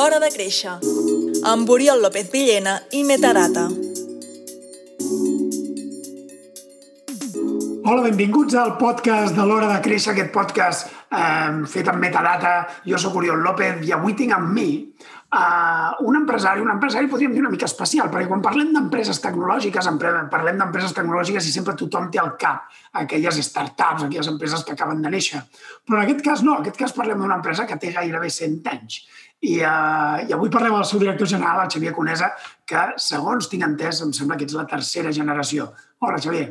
L'Hora de Créixer, amb Oriol López Villena i Metarata. Hola, benvinguts al podcast de l'Hora de Créixer, aquest podcast eh, fet amb Metadata. Jo sóc Oriol López i avui tinc amb mi uh, un empresari, un empresari podríem dir una mica especial, perquè quan parlem d'empreses tecnològiques, parlem d'empreses tecnològiques i sempre tothom té al cap aquelles startups, aquelles empreses que acaben de néixer. Però en aquest cas no, en aquest cas parlem d'una empresa que té gairebé 100 anys. I, uh, I avui parlem amb el seu director general, el Xavier Conesa, que, segons tinc entès, em sembla que ets la tercera generació. Hola, Xavier.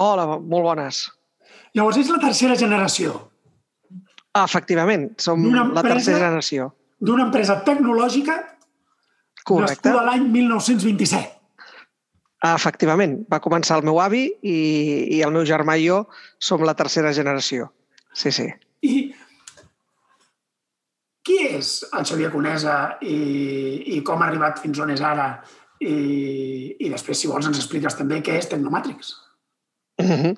Hola, molt bones. Llavors, ets la tercera generació. Ah, efectivament, som la tercera generació d'una empresa tecnològica Correcte. nascuda l'any 1927. Ah, efectivament, va començar el meu avi i, i el meu germà i jo som la tercera generació. Sí, sí. I qui és el Xavier Conesa i, i com ha arribat fins on és ara? I, I després, si vols, ens expliques també què és Tecnomatrix. Uh -huh.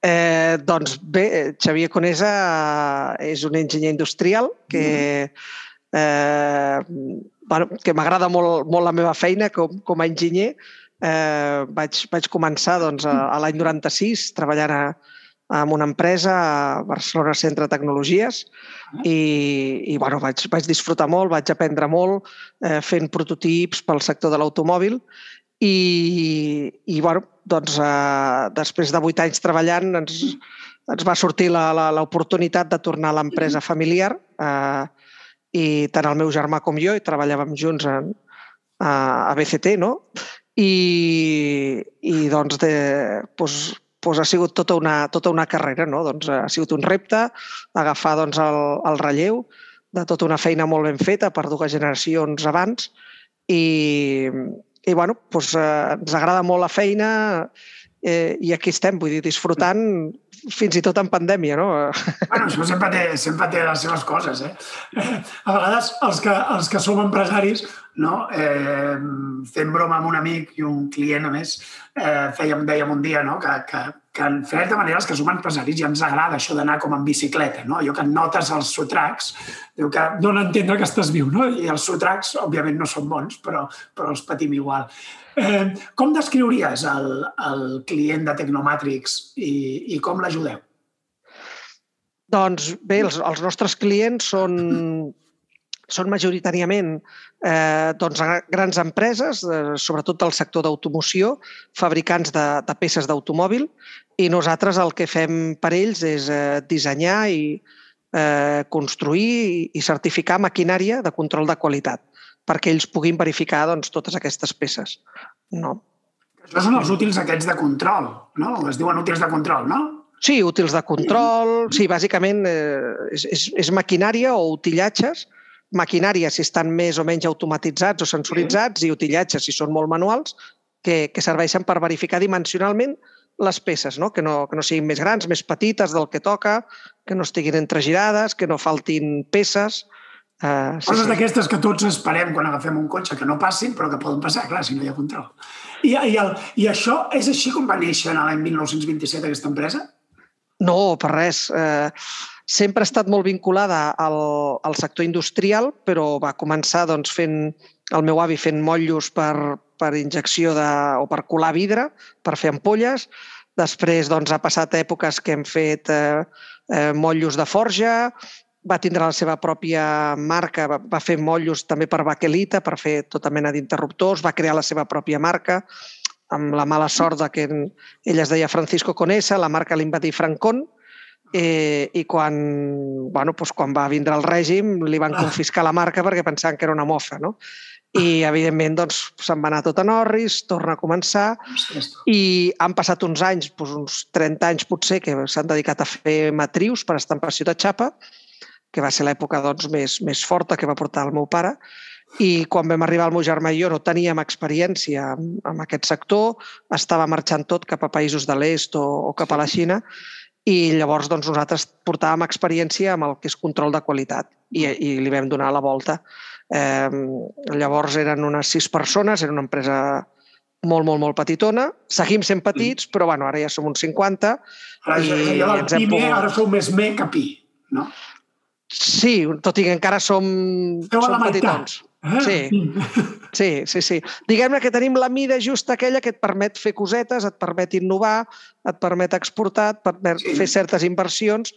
eh, doncs bé, Xavier Conesa és un enginyer industrial que uh -huh eh, bueno, que m'agrada molt, molt la meva feina com, com a enginyer. Eh, vaig, vaig començar doncs, a, a l'any 96 treballant a, en una empresa a Barcelona Centre de Tecnologies i, i bueno, vaig, vaig disfrutar molt, vaig aprendre molt eh, fent prototips pel sector de l'automòbil i, i bueno, doncs, eh, després de vuit anys treballant ens, ens va sortir l'oportunitat de tornar a l'empresa familiar eh, i tant el meu germà com jo, i treballàvem junts en, a, a BCT, no? I, i doncs, de, doncs, doncs ha sigut tota una, tota una carrera, no? Doncs ha sigut un repte agafar doncs, el, el relleu de tota una feina molt ben feta per dues generacions abans i, i bueno, doncs, eh, ens agrada molt la feina eh, i aquí estem, vull dir, disfrutant fins i tot en pandèmia, no? Bueno, això sempre té, sempre té les seves coses, eh? A vegades els que, els que som empresaris, no? Eh, fent broma amb un amic i un client, a més, eh, fèiem, dèiem un dia no? que, que, que en certa manera els que som empresaris ja ens agrada això d'anar com en bicicleta, no? Allò que notes els sotracs, diu que dona a entendre que estàs viu, no? I els sotracs, òbviament, no són bons, però, però els patim igual. Eh, com descriuries el, el client de Tecnomatrix i, i com l'ajudeu? Doncs bé, els, els nostres clients són, són majoritàriament eh, doncs, grans empreses, eh, sobretot del sector d'automoció, fabricants de, de peces d'automòbil, i nosaltres el que fem per ells és eh, dissenyar i eh, construir i certificar maquinària de control de qualitat perquè ells puguin verificar doncs, totes aquestes peces. No? Això són els útils aquests de control, no? Es diuen útils de control, no? Sí, útils de control, sí, bàsicament eh, és, és, és maquinària o utillatges, maquinària si estan més o menys automatitzats o sensoritzats i utillatges si són molt manuals, que, que serveixen per verificar dimensionalment les peces, no? Que, no, que no siguin més grans, més petites del que toca, que no estiguin entregirades, que no faltin peces, Uh, sí, Coses sí. d'aquestes que tots esperem quan agafem un cotxe, que no passin, però que poden passar, clar, si no hi ha control. I, i, el, i això és així com va néixer en l'any 1927 aquesta empresa? No, per res. Eh, sempre ha estat molt vinculada al, al sector industrial, però va començar doncs, fent el meu avi fent motllos per, per injecció de, o per colar vidre, per fer ampolles. Després doncs, ha passat èpoques que hem fet eh, eh, motllos de forja, va tindre la seva pròpia marca, va, va fer motllos també per Baquelita, per fer tota mena d'interruptors, va crear la seva pròpia marca, amb la mala sort de que ell es deia Francisco Conesa, la marca li va dir Francón, eh, i quan, bueno, doncs quan va vindre el règim li van ah. confiscar la marca perquè pensaven que era una mofa, no? I, evidentment, doncs, se'n va anar tot a Norris, torna a començar, i han passat uns anys, doncs uns 30 anys potser, que s'han dedicat a fer matrius per estampació de xapa, que va ser l'època doncs, més, més forta que va portar el meu pare, i quan vam arribar el meu germà i jo no teníem experiència en, en aquest sector, estava marxant tot cap a països de l'est o, o cap a la Xina, i llavors doncs, nosaltres portàvem experiència amb el que és control de qualitat i, i li vam donar la volta. Eh, llavors eren unes sis persones, era una empresa molt, molt, molt petitona. Seguim sent petits, però bueno, ara ja som uns 50. Ara, i, i ens hem pogut... ara sou més me que pi, no? Sí, tot i que encara som, Feu som la meitat. Eh? Sí. Sí, sí, sí. Diguem-ne que tenim la mida justa aquella que et permet fer cosetes, et permet innovar, et permet exportar, et permet Sí. fer certes inversions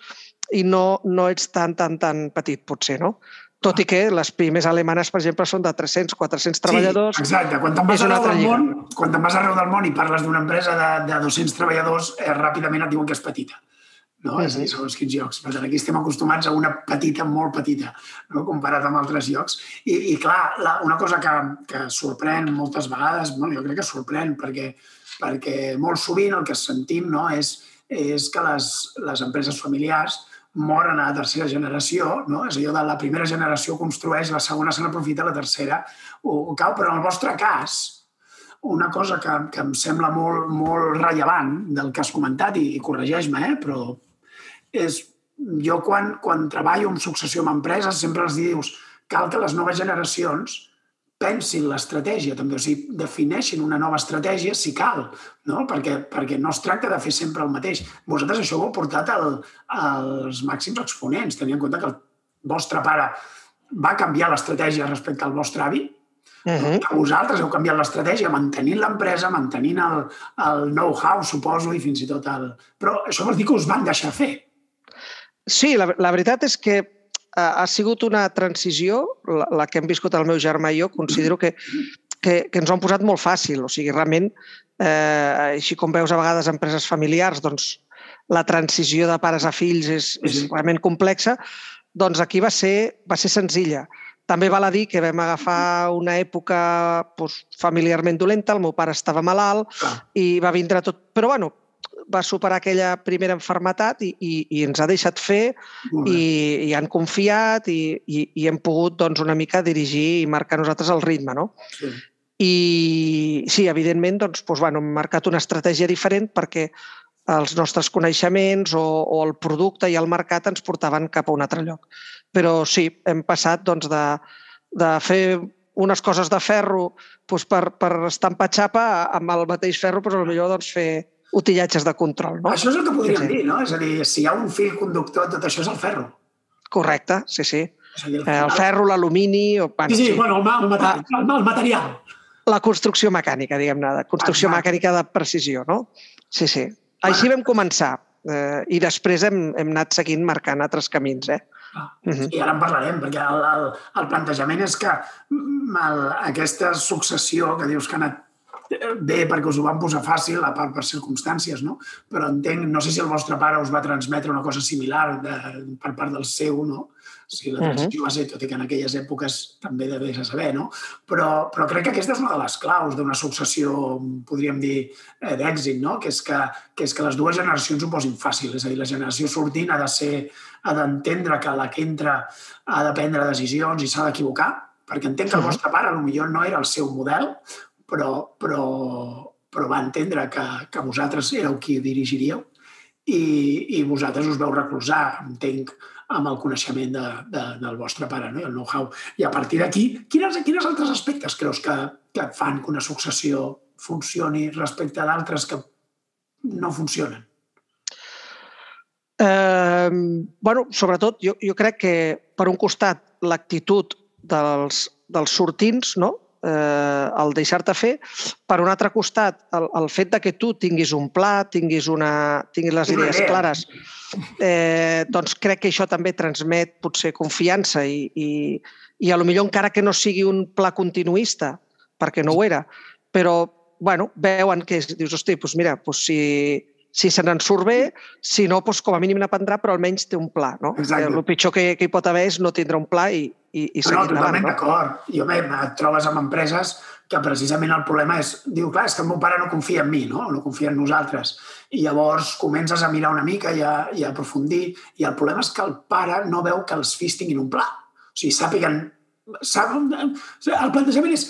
i no, no ets tan, tan, tan petit, potser, no? Tot i que les pimes alemanes, per exemple, són de 300, 400 treballadors. Sí, exacte. Quan te'n vas arreu del lliga. món, quan te'n vas arreu del món i parles d'una empresa de, de 200 treballadors, eh, ràpidament et diuen que és petita. No? És a dir, segons quins llocs. Per tant, aquí estem acostumats a una petita, molt petita, no? comparat amb altres llocs. I, i clar, la, una cosa que, que sorprèn moltes vegades, bueno, jo crec que sorprèn, perquè, perquè molt sovint el que sentim no? és, és que les, les empreses familiars moren a la tercera generació, no? és allò de la primera generació construeix, la segona se n'aprofita, la tercera ho, ho cau. Però en el vostre cas, una cosa que, que em sembla molt, molt rellevant del que has comentat, i, i corregeix-me, eh? però és, jo quan, quan treballo en successió amb empreses sempre els dius cal que les noves generacions pensin l'estratègia també, o sigui, defineixin una nova estratègia si cal, no? Perquè, perquè no es tracta de fer sempre el mateix. Vosaltres això ho heu portat al, als màxims exponents, tenint en compte que el vostre pare va canviar l'estratègia respecte al vostre avi, Uh -huh. que vosaltres heu canviat l'estratègia mantenint l'empresa, mantenint el, el know-how, suposo, i fins i tot el... Però això vol dir que us van deixar fer. Sí, la, la veritat és que ha, ha sigut una transició, la, la que hem viscut el meu germà i jo, considero que, que, que ens ho han posat molt fàcil. O sigui, realment, eh, així com veus a vegades empreses familiars, doncs la transició de pares a fills és, és realment complexa, doncs aquí va ser, va ser senzilla. També val a dir que vam agafar una època doncs, familiarment dolenta, el meu pare estava malalt Clar. i va vindre tot... Però bueno, va superar aquella primera enfermetat i, i, i ens ha deixat fer i, i han confiat i, i, i hem pogut doncs, una mica dirigir i marcar nosaltres el ritme. No? Sí. I sí, evidentment, doncs, doncs, bueno, hem marcat una estratègia diferent perquè els nostres coneixements o, o el producte i el mercat ens portaven cap a un altre lloc. Però sí, hem passat doncs, de, de fer unes coses de ferro doncs, per, per estampar xapa amb el mateix ferro, però potser doncs, fer utillatges de control. No? Això és el que podríem Sí, sí. dir, no? És a dir, si hi ha un fil conductor, tot això és el ferro. Correcte, sí, sí. Dir, Eh, El ferro, l'alumini... o- Bueno, Sí, sí, sí. bueno, el, el, material, el, el material. La construcció mecànica, diguem-ne, de construcció Exacte. mecànica de precisió, no? Sí, sí. Així vam començar eh, i després hem, hem anat seguint marcant altres camins, eh? Ah, Mhm. I ara en parlarem, perquè el, el, el plantejament és que el, aquesta successió que dius que ha anat bé perquè us ho van posar fàcil, a part per circumstàncies, no? Però entenc, no sé si el vostre pare us va transmetre una cosa similar de, per part del seu, no? Si la Mhm. transició va ser, tot i que en aquelles èpoques també de vés a saber, no? Però, però crec que aquesta és una de les claus d'una successió, podríem dir, eh, d'èxit, no? Que és que, que és que les dues generacions ho posin fàcil. És a dir, la generació sortint ha de ser ha d'entendre que la que entra ha de prendre decisions i s'ha d'equivocar, perquè entenc que el Mhm. vostre pare potser no era el seu model, però, però, però va entendre que, que vosaltres éreu qui dirigiríeu i, i vosaltres us veu recolzar, entenc, amb el coneixement de, de, del vostre pare no? el know-how. I a partir d'aquí, quines, quines altres aspectes creus que, que fan que una successió funcioni respecte a d'altres que no funcionen? Eh, bueno, sobretot, jo, jo crec que, per un costat, l'actitud dels, dels sortints, no? Eh, el deixar-te fer. Per un altre costat, el, el fet de que tu tinguis un pla, tinguis, una, tinguis les Una idees idea. clares, eh, doncs crec que això també transmet potser confiança i, i, i a lo millor encara que no sigui un pla continuista, perquè no ho era, però bueno, veuen que dius, hosti, doncs mira, doncs si, si se n'en surt bé, si no, doncs com a mínim n'aprendrà, però almenys té un pla. No? Exacte. El pitjor que, que hi pot haver és no tindre un pla i, i, i seguir no, totalment. No? d'acord. I, home, et trobes amb empreses que precisament el problema és, diu, clar, és que el meu pare no confia en mi, no? no confia en nosaltres. I llavors comences a mirar una mica i a, i a aprofundir, i el problema és que el pare no veu que els fills tinguin un pla. O sigui, sàpiguen... Sap, el plantejament és,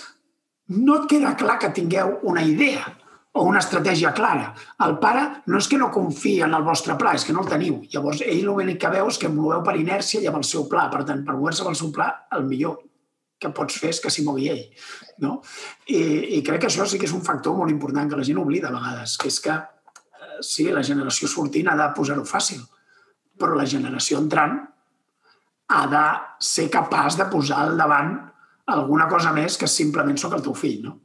no et queda clar que tingueu una idea o una estratègia clara. El pare no és que no confia en el vostre pla, és que no el teniu. Llavors, ell l'únic que veu és que moveu per inèrcia i amb el seu pla. Per tant, per moure-se amb el seu pla, el millor que pots fer és que s'hi mogui ell. No? I, I crec que això sí que és un factor molt important que la gent oblida a vegades, que és que eh, sí, la generació sortint ha de posar-ho fàcil, però la generació entrant ha de ser capaç de posar al davant alguna cosa més que simplement sóc el teu fill, no?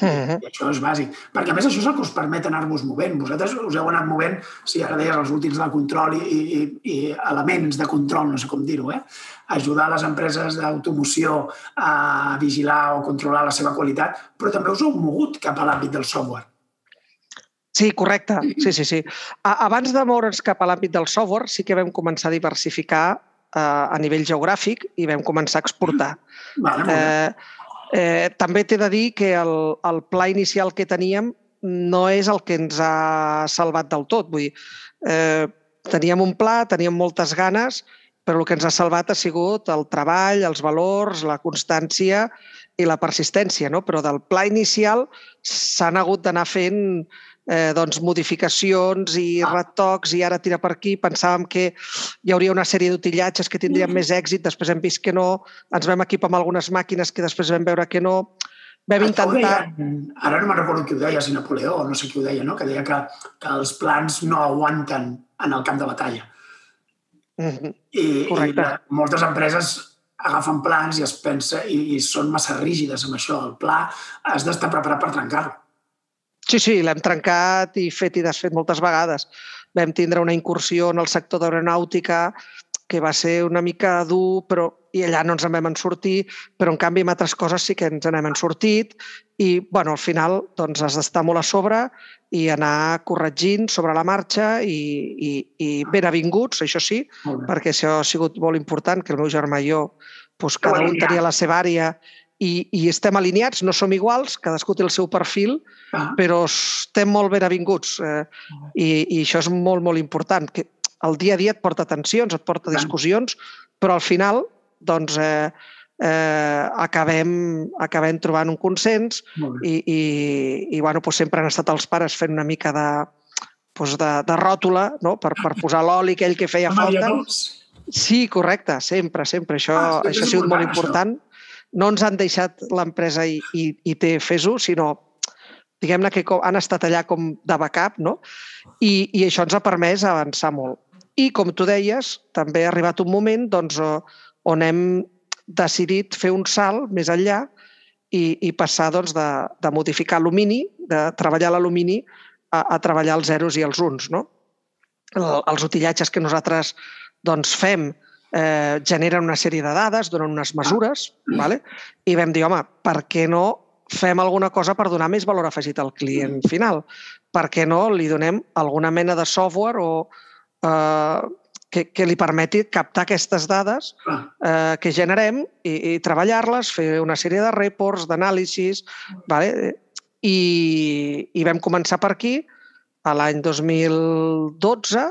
-hmm. I això és bàsic. Perquè, a més, això és el que us permet anar-vos movent. Vosaltres us heu anat movent, si ara deies, els últims de control i, i, i elements de control, no sé com dir-ho, eh? ajudar les empreses d'automoció a vigilar o controlar la seva qualitat, però també us heu mogut cap a l'àmbit del software. Sí, correcte. Sí, sí, sí. Abans de moure'ns cap a l'àmbit del software, sí que vam començar a diversificar eh, a nivell geogràfic i vam començar a exportar. Vale. Eh, Eh, també t'he de dir que el, el pla inicial que teníem no és el que ens ha salvat del tot. Vull dir, eh, teníem un pla, teníem moltes ganes, però el que ens ha salvat ha sigut el treball, els valors, la constància i la persistència. No? Però del pla inicial s'han hagut d'anar fent eh, doncs, modificacions i retocs i ara tira per aquí. Pensàvem que hi hauria una sèrie d'utillatges que tindrien mm. més èxit, després hem vist que no, ens vam equipar amb algunes màquines que després vam veure que no. Vam intentar... Deia, ara no me'n recordo qui ho deia, si Napoleó o no sé qui ho deia, no? que deia que, que els plans no aguanten en el camp de batalla. Mm -hmm. I, Correcte. I moltes empreses agafen plans i es pensa i, i són massa rígides amb això. El pla has d'estar preparat per trencar-lo. Sí, sí, l'hem trencat i fet i desfet moltes vegades. Vam tindre una incursió en el sector d'aeronàutica que va ser una mica dur, però i allà no ens en vam en sortir, però en canvi en altres coses sí que ens n'hem en sortit i bueno, al final doncs, has d'estar molt a sobre i anar corregint sobre la marxa i, i, i ben avinguts, això sí, perquè això ha sigut molt important, que el meu germà i jo doncs, cada un tenia la seva àrea i, i estem alineats, no som iguals, cadascú té el seu perfil, ah. però estem molt ben avinguts eh, i, i això és molt, molt important, que el dia a dia et porta tensions, et porta discussions, però al final doncs, eh, eh, acabem, acabem trobant un consens i, i, i bueno, doncs sempre han estat els pares fent una mica de, doncs de, de ròtula no? per, per posar l'oli aquell que feia falta. Sí, correcte, sempre, sempre. Això, ah, això ha sigut molt important. Això no ens han deixat l'empresa i, i, i té fes-ho, sinó diguem-ne que han estat allà com de backup, no? I, i això ens ha permès avançar molt. I, com tu deies, també ha arribat un moment doncs, on hem decidit fer un salt més enllà i, i passar doncs, de, de modificar alumini, de treballar l'alumini, a, a treballar els zeros i els uns. No? El, els utillatges que nosaltres doncs, fem eh, generen una sèrie de dades, donen unes mesures, vale? i vam dir, home, per què no fem alguna cosa per donar més valor afegit al client final? Per què no li donem alguna mena de software o eh, que, que li permeti captar aquestes dades eh, que generem i, i treballar-les, fer una sèrie de reports, d'anàlisis, vale? I, i vam començar per aquí a l'any 2012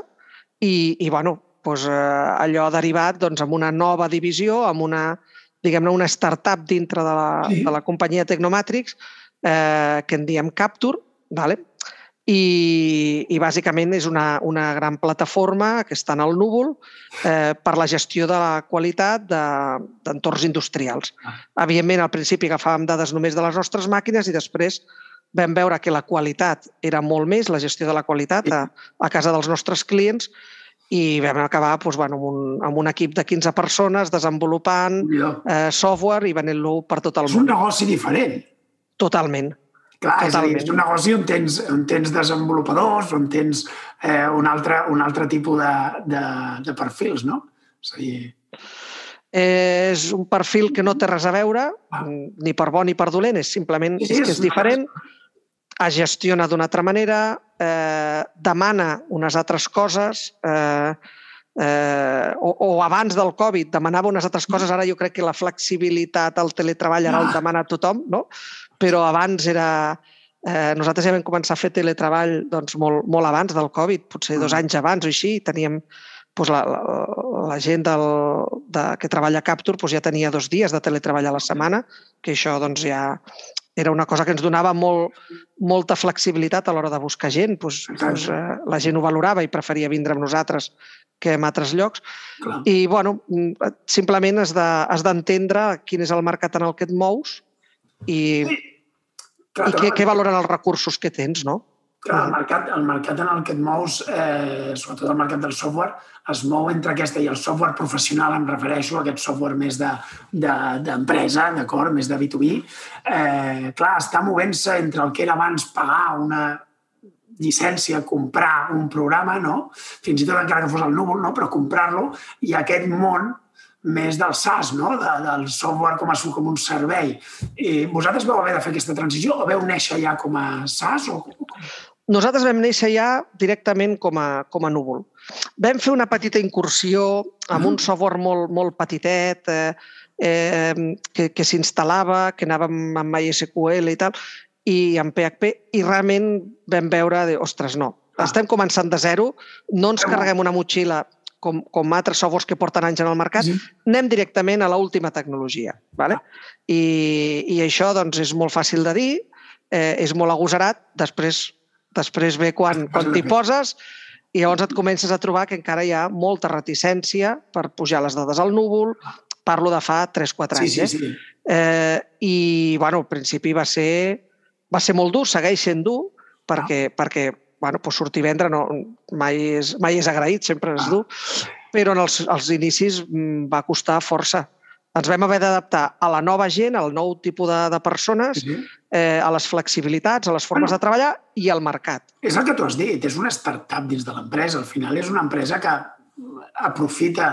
i, i bueno, doncs, eh, allò derivat doncs, amb una nova divisió, amb una, diguem-ne, una startup dintre de la, sí. de la companyia Tecnomatrix, eh, que en diem Capture, vale? I, i bàsicament és una, una gran plataforma que està en el núvol eh, per la gestió de la qualitat d'entorns de, industrials. Ah. Evidentment, al principi agafàvem dades només de les nostres màquines i després vam veure que la qualitat era molt més, la gestió de la qualitat a, a casa dels nostres clients, i vam acabar doncs, bueno, amb, un, amb un equip de 15 persones desenvolupant eh, software i venent-lo per tot el món. És un negoci diferent. Totalment. Clar, Totalment. és dir, és un negoci on tens, on tens desenvolupadors, on tens eh, un, altre, un altre tipus de, de, de perfils, no? És a dir... És un perfil que no té res a veure, ah. ni per bo ni per dolent, és simplement sí, sí, és, que és diferent. Es gestiona d'una altra manera, eh, demana unes altres coses, eh, eh, o, o abans del Covid demanava unes altres coses, ara jo crec que la flexibilitat, el teletreball ara el ah. demana tothom, no? però abans era... Eh, nosaltres ja vam començar a fer teletreball doncs, molt, molt abans del Covid, potser dos ah. anys abans o així, teníem doncs, la, la, la gent del, de, que treballa a Capture doncs, ja tenia dos dies de teletreball a la setmana, que això doncs, ja era una cosa que ens donava molt, molta flexibilitat a l'hora de buscar gent. Doncs, doncs, eh, la gent ho valorava i preferia vindre amb nosaltres que en altres llocs. Clar. I, bueno, simplement has d'entendre de, quin és el mercat en el que et mous i, sí. Clar, i què, què valoren els recursos que tens, no? Clar, el mercat, el mercat en el que et mous, eh, sobretot el mercat del software, es mou entre aquesta i el software professional, em refereixo a aquest software més d'empresa, de, de, d'acord, més de B2B. Eh, clar, està movent-se entre el que era abans pagar una llicència, comprar un programa, no? fins i tot encara que fos el núvol, no? però comprar-lo, i aquest món més del SaaS, no? de, del software com a, com un servei. I vosaltres vau haver de fer aquesta transició o veu néixer ja com a SaaS? O... Nosaltres vam néixer ja directament com a, com a núvol. Vam fer una petita incursió amb un software molt, molt petitet, eh, eh, que, que s'instal·lava, que anàvem amb MySQL i tal, i amb PHP, i realment vam veure, de, ostres, no, ah. estem començant de zero, no ens carreguem una motxilla com, com altres softwares que porten anys en el mercat, sí. anem directament a l'última tecnologia. ¿vale? Ah. I, I això doncs, és molt fàcil de dir, eh, és molt agosarat, després Després ve quan, quan t'hi poses i llavors et comences a trobar que encara hi ha molta reticència per pujar les dades al núvol. Parlo de fa 3-4 anys. Sí, sí, sí. Eh? Eh, I, bueno, al principi va ser, va ser molt dur, segueix sent dur, perquè, ah. perquè bueno, pues sortir a vendre no, mai, és, mai és agraït, sempre és ah. dur, però en els, els inicis mm, va costar força ens vam haver d'adaptar a la nova gent, al nou tipus de, de persones, sí. eh, a les flexibilitats, a les formes bueno, de treballar i al mercat. És el que tu has dit, és una startup dins de l'empresa. Al final és una empresa que aprofita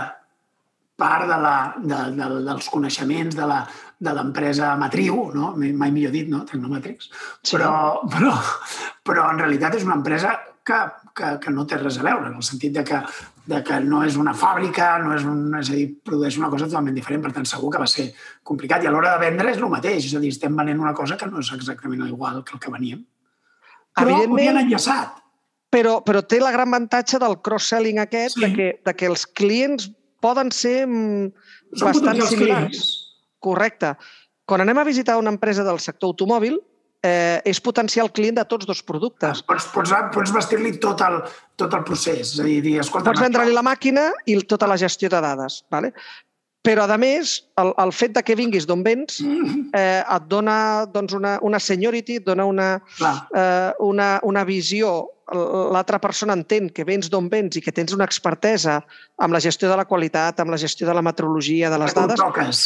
part de la, de, de, dels coneixements de la de l'empresa matriu, no? mai millor dit, no? Tecnometrics. Sí. Però, però, però en realitat és una empresa que, que, que no té res a veure, en el sentit de que de que no és una fàbrica, no és, un, és a dir, produeix una cosa totalment diferent, per tant segur que va ser complicat. I a l'hora de vendre és el mateix, és a dir, estem venent una cosa que no és exactament igual que el que veníem. Però ho havien enllaçat. Però, però té la gran avantatge del cross-selling aquest, sí. de, que, de que els clients poden ser mm, Són bastant similars. Correcte. Quan anem a visitar una empresa del sector automòbil, eh, és potencial client de tots dos productes. Pots, pots, pots vestir-li tot, el, tot el procés. És a dir, dir escolta... Pots vendre-li la màquina i tota la gestió de dades. Vale? Però, a més, el, el fet de que vinguis d'on vens mm-hmm. eh, et dona doncs, una, una seniority, et dona una, eh, una, una visió l'altra persona entén que vens d'on vens i que tens una expertesa amb la gestió de la qualitat, amb la gestió de la metrologia, de les dades,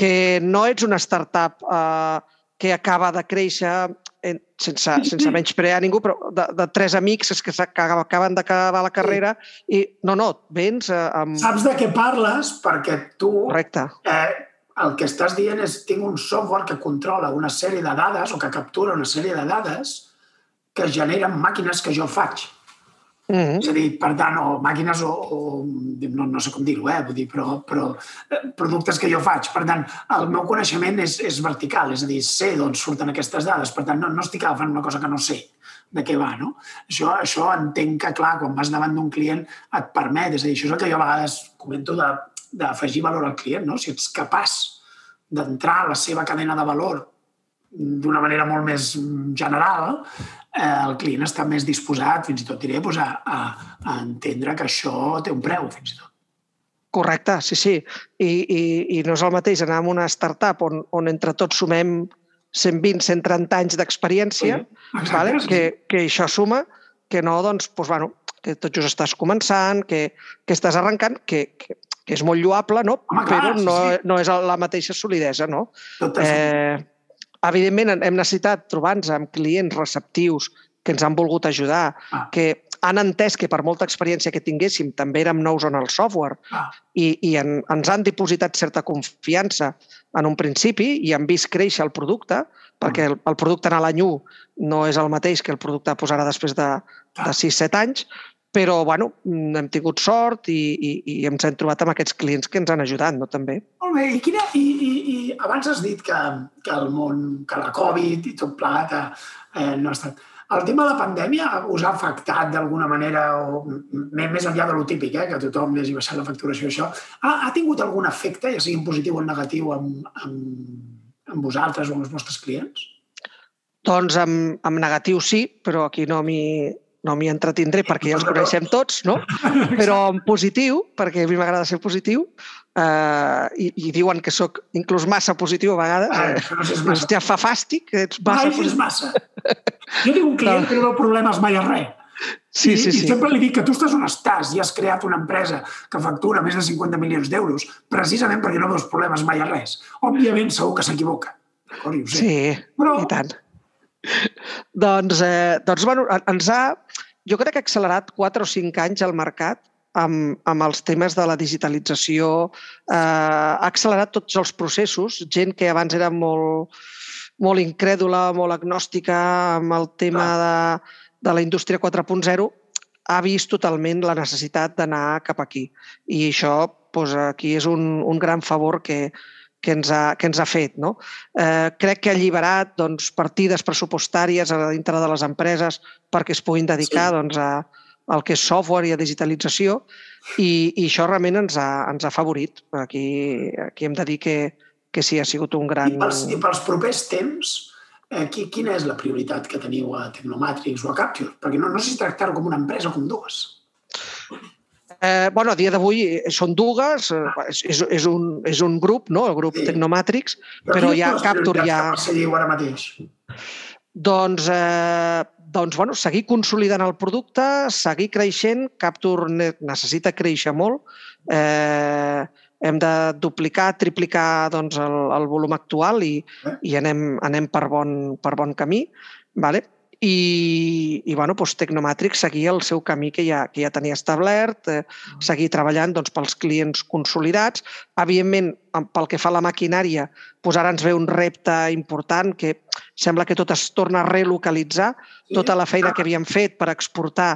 que no ets una startup eh, que acaba de créixer eh, sense, sense menys prear ningú, però de, de tres amics que, que acaben d'acabar la carrera i no, no, vens eh, amb... Saps de què parles? Perquè tu... Correcte. Eh, el que estàs dient és tinc un software que controla una sèrie de dades o que captura una sèrie de dades que generen màquines que jo faig. Mm -hmm. És a dir, per tant, o màquines o, o no, no sé com dir-ho, eh? Vull dir, però, però eh, productes que jo faig. Per tant, el meu coneixement és, és vertical, és a dir, sé d'on surten aquestes dades. Per tant, no, no estic agafant una cosa que no sé de què va, no? Això, això entenc que, clar, quan vas davant d'un client et permet, és a dir, això és el que jo a vegades comento d'afegir valor al client, no? Si ets capaç d'entrar a la seva cadena de valor d'una manera molt més general, eh, el client està més disposat, fins i tot diré, doncs, a, a, a entendre que això té un preu, fins i tot. Correcte, sí, sí. I, i, i no és el mateix anar a una startup on, on entre tots sumem 120, 130 anys d'experiència, sí, vale? sí. que, que això suma, que no, doncs, doncs, bueno, que tot just estàs començant, que, que estàs arrencant, que, que, que és molt lloable, no? Home, clar, però no, sí, sí. no és la mateixa solidesa, no? Tot eh, Evidentment, hem necessitat trobar-nos amb clients receptius que ens han volgut ajudar, ah. que han entès que per molta experiència que tinguéssim també érem nous en el software ah. i, i en, ens han dipositat certa confiança en un principi i han vist créixer el producte, perquè el, el producte en l'any 1 no és el mateix que el producte pues, ara després de, de 6-7 anys, però bueno, hem tingut sort i, i, i ens hem trobat amb aquests clients que ens han ajudat, no, també. Molt bé, i, quina, i, i, i abans has dit que, que el món, que la Covid i tot plegat eh, no ha estat... El tema de la pandèmia us ha afectat d'alguna manera, o més enllà de lo típic, eh, que tothom hagi baixat la facturació, això, ha, ha tingut algun efecte, ja sigui en positiu o en negatiu, amb, amb, amb vosaltres o amb els vostres clients? Doncs amb, amb negatiu sí, però aquí no m'hi no m'hi entretindré perquè ja els coneixem tots, no? però en positiu, perquè a mi m'agrada ser positiu, eh, i, i diuen que sóc inclús massa positiu a vegades, Ah, eh, no és massa. ja fa fàstic, ets massa Mai és positiu. massa. Jo tinc un client que no veu problemes mai a res. Sí, I, sí, I sí. sempre li dic que tu estàs on estàs i has creat una empresa que factura més de 50 milions d'euros precisament perquè no veus problemes mai a res. Òbviament, segur que s'equivoca. D'acord? I ho sé. Sí, Però- i tant. doncs, eh, doncs bueno, ens ha, jo crec que ha accelerat 4 o 5 anys al mercat amb, amb els temes de la digitalització, eh, ha accelerat tots els processos, gent que abans era molt, molt incrèdula, molt agnòstica amb el tema de, de la indústria 4.0, ha vist totalment la necessitat d'anar cap aquí. I això doncs, aquí és un, un gran favor que, que ens ha, que ens ha fet. No? Eh, crec que ha alliberat doncs, partides pressupostàries a dintre de les empreses perquè es puguin dedicar Sí. doncs, a, al que és software i a digitalització i, i això realment ens ha, ens ha favorit. Aquí, aquí hem de dir que, que sí, ha sigut un gran... I pels, I pels propers temps, eh, qui, quina és la prioritat que teniu a Technomatrix o a Capture? Perquè no, no sé si tractar-ho com una empresa o com dues. Eh, bueno, a dia d'avui eh, són dues, eh, és, és, un, és un grup, no? el grup Sí. Technomatrix, però són les Capture prioritats ja... Que perseguiu ara mateix? Doncs, eh, doncs bueno, seguir consolidant el producte, seguir creixent. Capture ne- necessita créixer molt. Eh, hem de duplicar, triplicar doncs, el, el volum actual i, Eh? i anem, anem per, bon, per bon camí. Vale? I, i bueno, doncs Technomatrix seguia el seu camí que ja, que ja tenia establert, eh, seguir treballant doncs, pels clients consolidats. Evidentment, pel que fa a la maquinària, doncs ara ens ve un repte important que sembla que tot es torna a relocalitzar. Tota la feina que havíem fet per exportar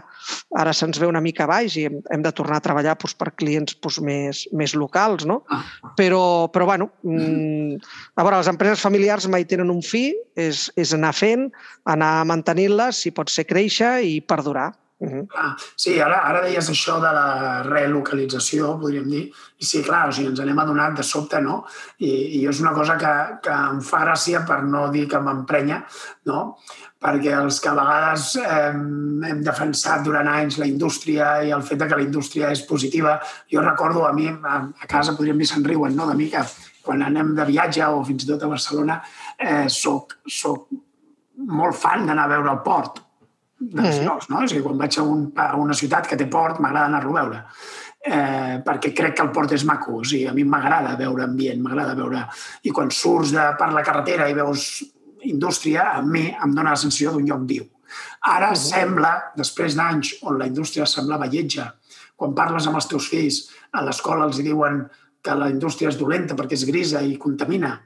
ara se'ns ve una mica baix i hem, hem de tornar a treballar doncs, per clients doncs, més, més locals. No? Ah. Però, però bueno, mm, a veure, les empreses familiars mai tenen un fi, és, és anar fent, anar mantenint-les, si pot ser créixer i perdurar. Uh -huh. Clar, sí, ara, ara deies això de la relocalització, podríem dir, i sí, clar, o sigui, ens n'hem adonat de sobte, no? I, i és una cosa que, que em fa gràcia, per no dir que m'emprenya, no? perquè els que a vegades eh, hem defensat durant anys la indústria i el fet de que la indústria és positiva, jo recordo a mi, a, a casa podríem dir se'n riuen no? de mi, que quan anem de viatge o fins i tot a Barcelona, eh, soc, soc molt fan d'anar a veure el port Mhm. llocs, no? És a dir, quan vaig a, un, a una ciutat que té port, m'agrada anar-lo a veure. Eh, perquè crec que el port és maco, o sigui, a mi m'agrada veure ambient, m'agrada veure... I quan surts de, per la carretera i veus indústria, a mi em dóna la sensació d'un lloc viu. Ara Mhm. sembla, després d'anys on la indústria semblava lletja, quan parles amb els teus fills, a l'escola els diuen que la indústria és dolenta perquè és grisa i contamina,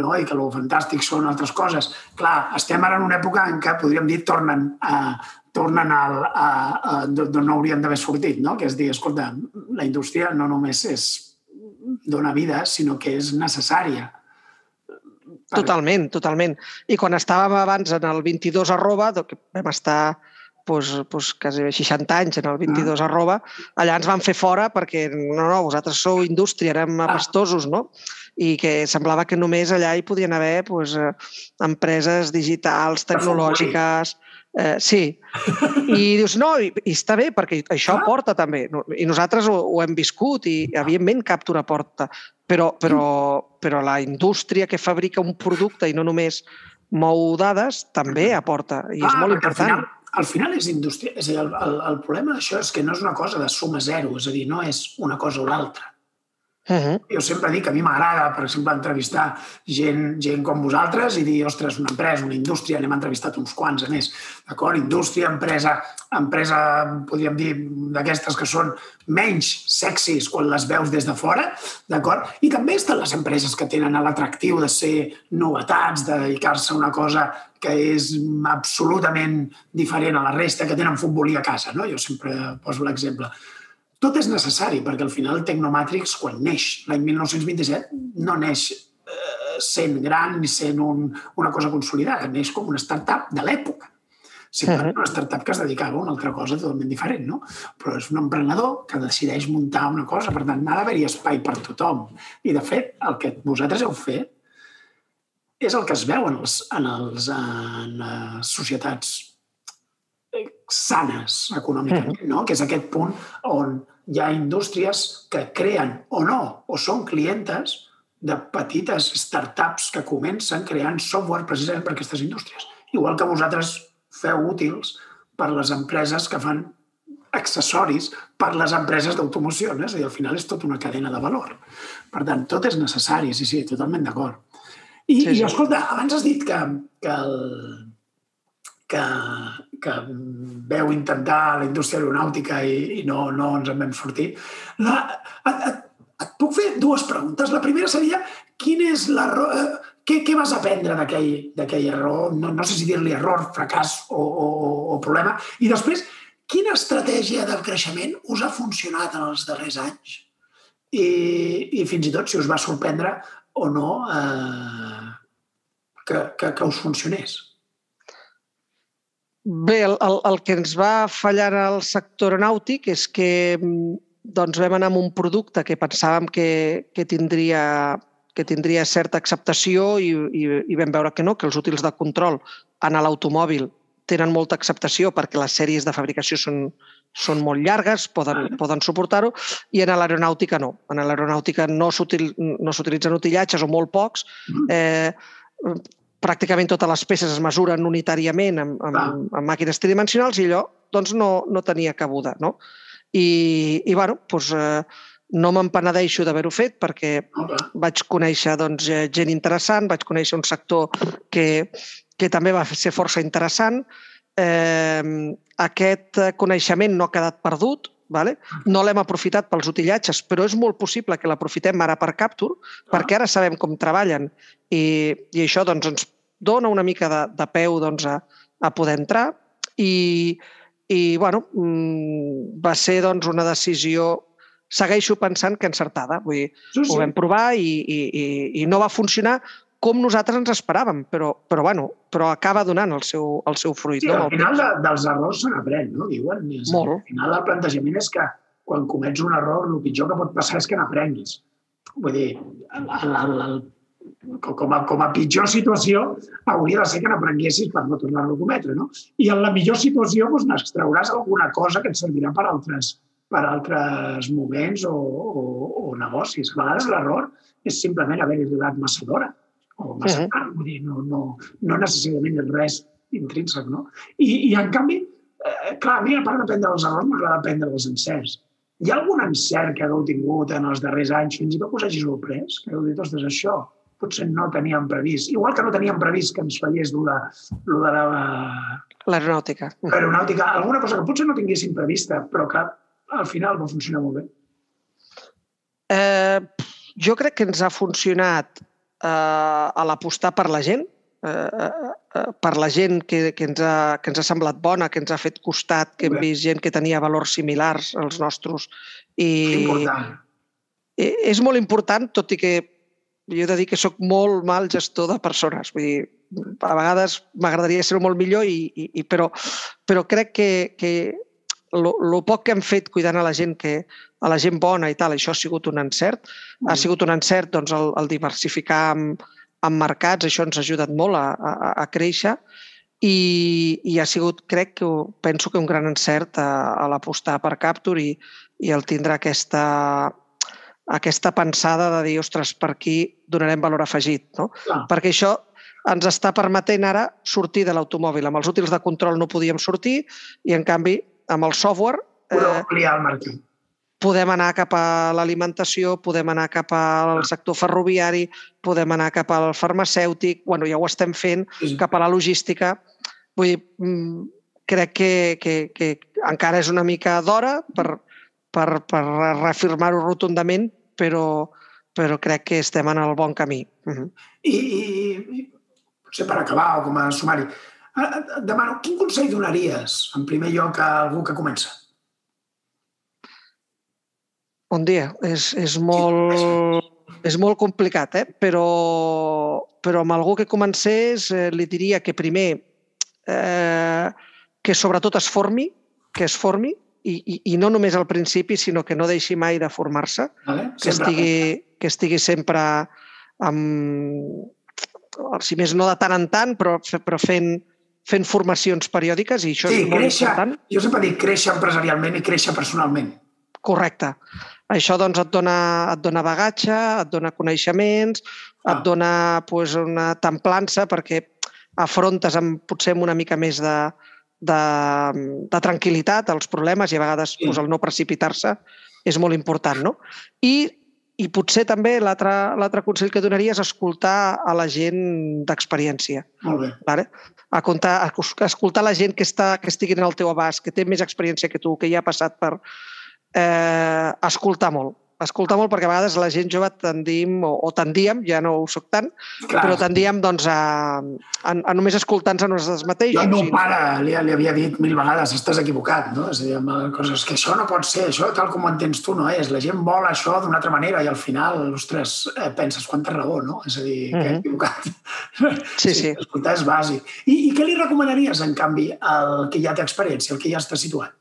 no? i que el fantàstic són altres coses. Clar, estem ara en una època en què, podríem dir, tornen a, tornen al, a, a, d'on no haurien d'haver sortit, no? que és dir, escolta, la indústria no només és dona vida, sinó que és necessària. Totalment, totalment. I quan estàvem abans en el 22 arroba, doncs, vam estar doncs, doncs, quasi 60 anys en el 22 arroba, allà ens van fer fora perquè no, no, vosaltres sou indústria, érem apestosos, no? I que semblava que només allà hi podien haver doncs, eh, empreses digitals, tecnològiques... Eh, sí. I dius, no, i, i està bé, perquè això Clar. porta també. I nosaltres ho, ho hem viscut i, evidentment, Captura porta. Però, però, però la indústria que fabrica un producte i no només mou dades també aporta i és Clar, molt important. Al final, al final és indústria. És a dir, el, el, el problema d'això és que no és una cosa de suma zero, és a dir, no és una cosa o l'altra. Uh -huh. Jo sempre dic que a mi m'agrada, per exemple, entrevistar gent, gent com vosaltres i dir, ostres, una empresa, una indústria, n'hem entrevistat uns quants, a més, d'acord? Indústria, empresa, empresa, podríem dir, d'aquestes que són menys sexis quan les veus des de fora, d'acord? I també estan les empreses que tenen l'atractiu de ser novetats, de dedicar-se a una cosa que és absolutament diferent a la resta, que tenen futbolí a casa, no? Jo sempre poso l'exemple tot és necessari, perquè al final Technomatrix, quan neix l'any 1927, no neix eh, sent gran ni sent un, una cosa consolidada, neix com una startup de l'època. Simplement una startup que es dedicava a una altra cosa totalment diferent, no? Però és un emprenedor que decideix muntar una cosa, per tant, n'ha d'haver-hi espai per tothom. I, de fet, el que vosaltres heu fet és el que es veu en, els, en, els, en les societats eh, sanes econòmicament, no? que és aquest punt on hi ha indústries que creen o no, o són clientes de petites startups que comencen creant software precisament per aquestes indústries. Igual que vosaltres feu útils per les empreses que fan accessoris per les empreses d'automoció. No? És a dir, al final és tota una cadena de valor. Per tant, tot és necessari, sí, sí, totalment d'acord. I, sí, sí. I, escolta, abans has dit que, que, el, que, que veu intentar la indústria aeronàutica i, i no, no ens en vam sortir. La, et, et, et puc fer dues preguntes. La primera seria, quin és l'error... Eh, què, què vas aprendre d'aquell error? No, no sé si dir-li error, fracàs o, o, o problema. I després, Quina estratègia del creixement us ha funcionat en els darrers anys? I, i fins i tot si us va sorprendre o no eh, que, que, que us funcionés. Bé, el, el, el que ens va fallar al sector aeronàutic és que doncs, vam anar amb un producte que pensàvem que, que, tindria, que tindria certa acceptació i, i, i vam veure que no, que els útils de control en l'automòbil tenen molta acceptació perquè les sèries de fabricació són, són molt llargues, poden, poden suportar-ho, i en l'aeronàutica no. En l'aeronàutica no s'utilitzen no utillatges o molt pocs. Eh, pràcticament totes les peces es mesuren unitàriament amb, amb, amb màquines tridimensionals i allò doncs, no, no tenia cabuda. No? I, i bueno, doncs, eh, no m'empenedeixo d'haver-ho fet perquè vaig conèixer doncs, gent interessant, vaig conèixer un sector que, que també va ser força interessant. Eh, aquest coneixement no ha quedat perdut, vale? no l'hem aprofitat pels utillatges, però és molt possible que l'aprofitem ara per Capture, perquè ara sabem com treballen i, i això doncs, ens dona una mica de, de peu doncs, a, a poder entrar i, i bueno, mm, va ser doncs, una decisió segueixo pensant que encertada. Vull dir, sí, sí. ho vam provar i, i, i, i no va funcionar com nosaltres ens esperàvem, però, però, bueno, però acaba donant el seu, el seu fruit. Sí, no? al final de, dels errors se n'aprèn, no? Diuen. Molt. Al final el plantejament és que quan comets un error, el pitjor que pot passar és que n'aprenguis. Vull dir, el, el, el, com, a, com a pitjor situació hauria de ser que n'aprenguessis per no tornar-lo a cometre, no? I en la millor situació doncs, n'extrauràs alguna cosa que et servirà per altres, per altres moments o, o, o negocis. A vegades l'error és simplement haver arribat massa d'hora o massa uh -huh. tard, vull dir, no, no, no necessàriament res intrínsec, no? I, i en canvi, eh, clar, a mi, a part d'aprendre els errors, m'agrada aprendre els encerts. Hi ha algun encert que hagueu tingut en els darrers anys, fins i tot que us hagi sorprès, que heu dit, ostres, això potser no teníem previst. Igual que no teníem previst que ens fallés lo de, lo de la... L'aeronàutica. L'aeronàutica. Alguna cosa que potser no tinguéssim prevista, però que al final va funcionar molt bé. Eh, jo crec que ens ha funcionat eh, a l'apostar per la gent, eh, eh, per la gent que, que, ens ha, que ens ha semblat bona, que ens ha fet costat, que hem vist gent que tenia valors similars als nostres. I, important. I, és molt important, tot i que jo he de dir que sóc molt mal gestor de persones. Vull dir, a vegades m'agradaria ser molt millor, i, i, i, però, però crec que, que el poc que hem fet cuidant a la gent que a la gent bona i tal, això ha sigut un encert. Mm. Ha sigut un encert doncs, el, el diversificar amb, amb mercats, això ens ha ajudat molt a, a, a créixer i, i ha sigut, crec que penso que un gran encert a, a l'apostar per Capture i, i el tindre aquesta, aquesta pensada de dir, ostres, per aquí donarem valor afegit. No? Ah. Perquè això ens està permetent ara sortir de l'automòbil. Amb els útils de control no podíem sortir i, en canvi, amb el software... Eh, ampliar el mercat. Podem anar cap a l'alimentació, podem anar cap al sector ferroviari, podem anar cap al farmacèutic, bueno, ja ho estem fent, sí. cap a la logística. Vull dir, mm, crec que, que, que encara és una mica d'hora per, per, per reafirmar-ho rotundament, però, però crec que estem en el bon camí. Uh -huh. I, i, i potser per acabar com a sumari, et demano, quin consell donaries en primer lloc a algú que comença? Bon dia. És, és, molt, és molt complicat, eh? però, però amb algú que comencés eh, li diria que primer eh, que sobretot es formi, que es formi, i, i, i no només al principi, sinó que no deixi mai de formar-se, vale, que, estigui, que estigui sempre amb, si més no de tant en tant, però, però fent, fent formacions periòdiques i això sí, és molt créixer, important. Jo sempre dic créixer empresarialment i créixer personalment. Correcte. Això doncs, et, dona, et dona bagatge, et dona coneixements, ah. et dona pues, una templança perquè afrontes amb, potser amb una mica més de, de, de tranquil·litat els problemes i a vegades sí. pues, el no precipitar-se és molt important. No? I, I potser també l'altre consell que donaria és escoltar a la gent d'experiència. Vale? A, comptar, a escoltar la gent que, està, que estigui en el teu abast, que té més experiència que tu, que ja ha passat per... Eh, escoltar molt escoltar molt perquè a vegades la gent jove tendim, o, o tendíem, ja no ho soc tant, Clar. però tendíem doncs, a, a, a només escoltar-nos a nosaltres mateixos. Jo al meu pare li, li havia dit mil vegades estàs equivocat, no? És a dir, coses que això no pot ser, això tal com ho entens tu no és. La gent vol això d'una altra manera i al final, ostres, eh, penses quanta raó, no? És a dir, que he mhm. equivocat. Sí, sí. sí. Escoltar és bàsic. I, I què li recomanaries, en canvi, al que ja té experiència, al que ja està situat?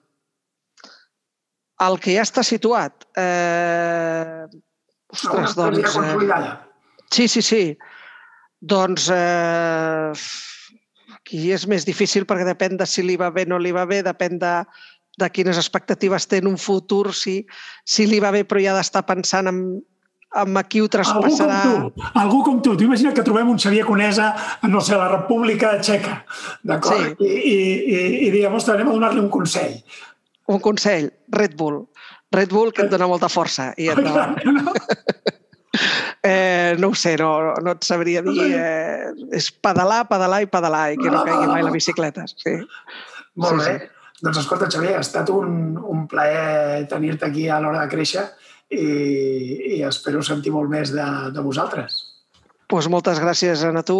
El que ja està situat... Eh... Ostres, no, doncs... Eh... Sí, sí, sí. Doncs eh... aquí és més difícil perquè depèn de si li va bé o no li va bé, depèn de, de quines expectatives té en un futur, si, si li va bé però ja ha d'estar pensant en, amb qui ho traspassarà. Algú com tu, algú com tu. Que trobem un Xavier Conesa no sé, a la República Txeca, d'acord? Sí. I, i, i, i diguem, ostres, anem a donar-li un consell un consell, Red Bull. Red Bull que et dona molta força. I et dona... eh, no ho sé, no, no et sabria dir. Eh, és pedalar, pedalar i pedalar i que no caigui mai la bicicleta. Sí. Molt sí, bé. Sí. Doncs escolta, Xavier, ha estat un, un plaer tenir-te aquí a l'hora de créixer i, i espero sentir molt més de, de vosaltres. Pues moltes gràcies a tu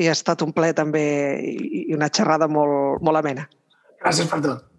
i ha estat un plaer també i una xerrada molt, molt amena. Gràcies per tot.